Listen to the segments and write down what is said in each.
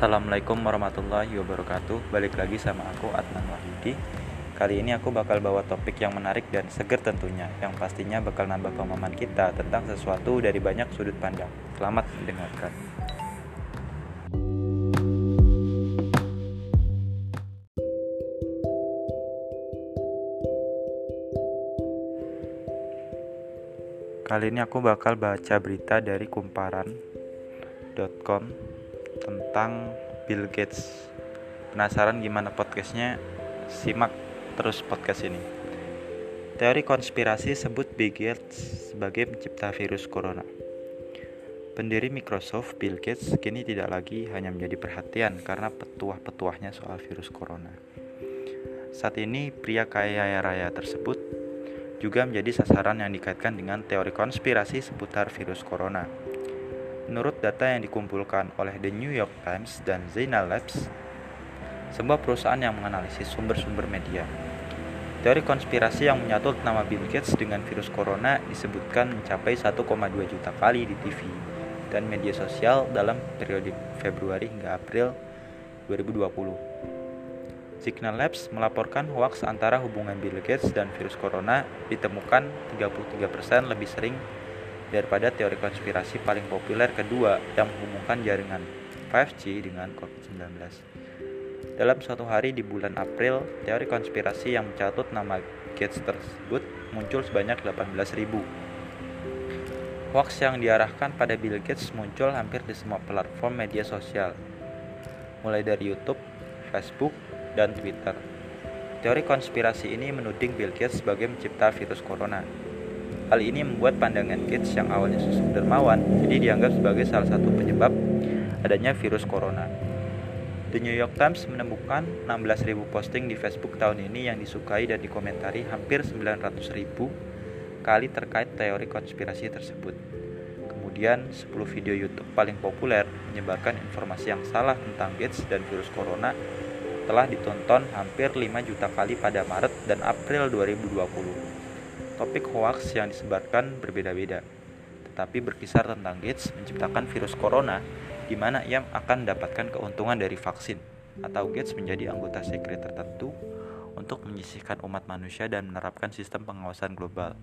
Assalamualaikum warahmatullahi wabarakatuh. Balik lagi sama aku Adnan Wahyudi. Kali ini aku bakal bawa topik yang menarik dan seger tentunya Yang pastinya bakal nambah pemahaman kita tentang sesuatu dari banyak sudut pandang. Selamat mendengarkan. Kali ini aku bakal baca berita dari kumparan.com tentang Bill Gates. Penasaran gimana podcastnya? Simak terus podcast ini. Teori konspirasi sebut Bill Gates sebagai pencipta virus corona. Pendiri Microsoft, Bill Gates, kini tidak lagi hanya menjadi perhatian karena petuah-petuahnya soal virus corona. Saat ini, pria kaya raya tersebut juga menjadi sasaran yang dikaitkan dengan teori konspirasi seputar virus corona. Menurut data yang dikumpulkan oleh The New York Times dan Zena Labs, sebuah perusahaan yang menganalisis sumber-sumber media. Teori konspirasi yang menyatut nama Bill Gates dengan virus corona disebutkan mencapai 1,2 juta kali di TV dan media sosial dalam periode Februari hingga April 2020. Signal Labs melaporkan hoaks antara hubungan Bill Gates dan virus corona ditemukan 33% lebih sering daripada teori konspirasi paling populer kedua yang menghubungkan jaringan 5G dengan COVID-19. Dalam suatu hari di bulan April, teori konspirasi yang mencatut nama Gates tersebut muncul sebanyak 18.000. Hoax yang diarahkan pada Bill Gates muncul hampir di semua platform media sosial, mulai dari YouTube, Facebook, dan Twitter. Teori konspirasi ini menuding Bill Gates sebagai mencipta virus corona. Hal ini membuat pandangan Gates yang awalnya susah dermawan jadi dianggap sebagai salah satu penyebab adanya virus corona. The New York Times menemukan 16.000 posting di Facebook tahun ini yang disukai dan dikomentari hampir 900.000 kali terkait teori konspirasi tersebut. Kemudian, 10 video YouTube paling populer menyebarkan informasi yang salah tentang Gates dan virus corona telah ditonton hampir 5 juta kali pada Maret dan April 2020. Topik hoax yang disebarkan berbeda-beda, tetapi berkisar tentang Gates menciptakan virus corona di mana ia akan mendapatkan keuntungan dari vaksin, atau Gates menjadi anggota sekret tertentu untuk menyisihkan umat manusia dan menerapkan sistem pengawasan global.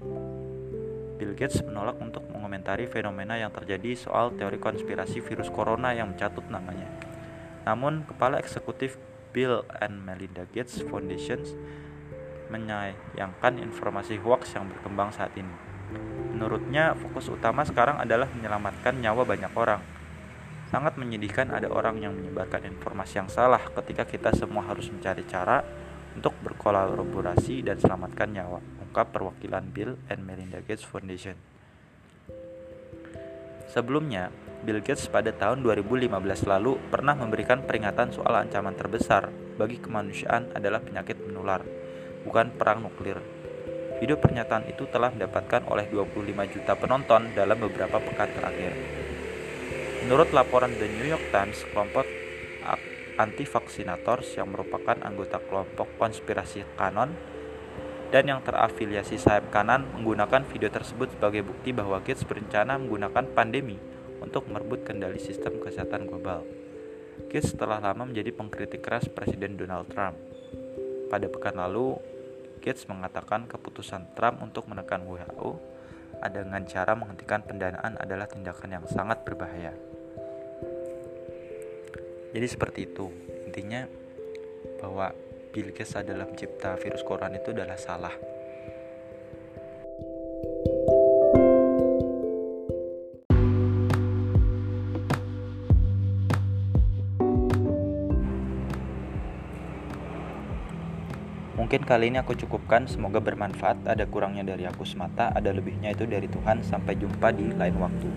Bill Gates menolak untuk mengomentari fenomena yang terjadi soal teori konspirasi virus corona yang mencatut namanya. Namun, kepala eksekutif Bill and Melinda Gates Foundation menyayangkan informasi hoax yang berkembang saat ini. Menurutnya, fokus utama sekarang adalah menyelamatkan nyawa banyak orang. Sangat menyedihkan ada orang yang menyebarkan informasi yang salah ketika kita semua harus mencari cara untuk berkolaborasi dan selamatkan nyawa, ungkap perwakilan Bill and Melinda Gates Foundation. Sebelumnya, Bill Gates pada tahun 2015 lalu pernah memberikan peringatan soal ancaman terbesar bagi kemanusiaan adalah penyakit menular, bukan perang nuklir. Video pernyataan itu telah mendapatkan oleh 25 juta penonton dalam beberapa pekan terakhir. Menurut laporan The New York Times, kelompok anti-vaksinators yang merupakan anggota kelompok konspirasi kanon dan yang terafiliasi sayap kanan menggunakan video tersebut sebagai bukti bahwa Gates berencana menggunakan pandemi untuk merebut kendali sistem kesehatan global. Gates setelah lama menjadi pengkritik keras Presiden Donald Trump. Pada pekan lalu, Gates mengatakan keputusan Trump untuk menekan WHO dengan cara menghentikan pendanaan adalah tindakan yang sangat berbahaya. Jadi seperti itu, intinya bahwa Bill Gates adalah pencipta virus corona itu adalah salah. Mungkin kali ini aku cukupkan, semoga bermanfaat. Ada kurangnya dari aku semata, ada lebihnya itu dari Tuhan. Sampai jumpa di lain waktu.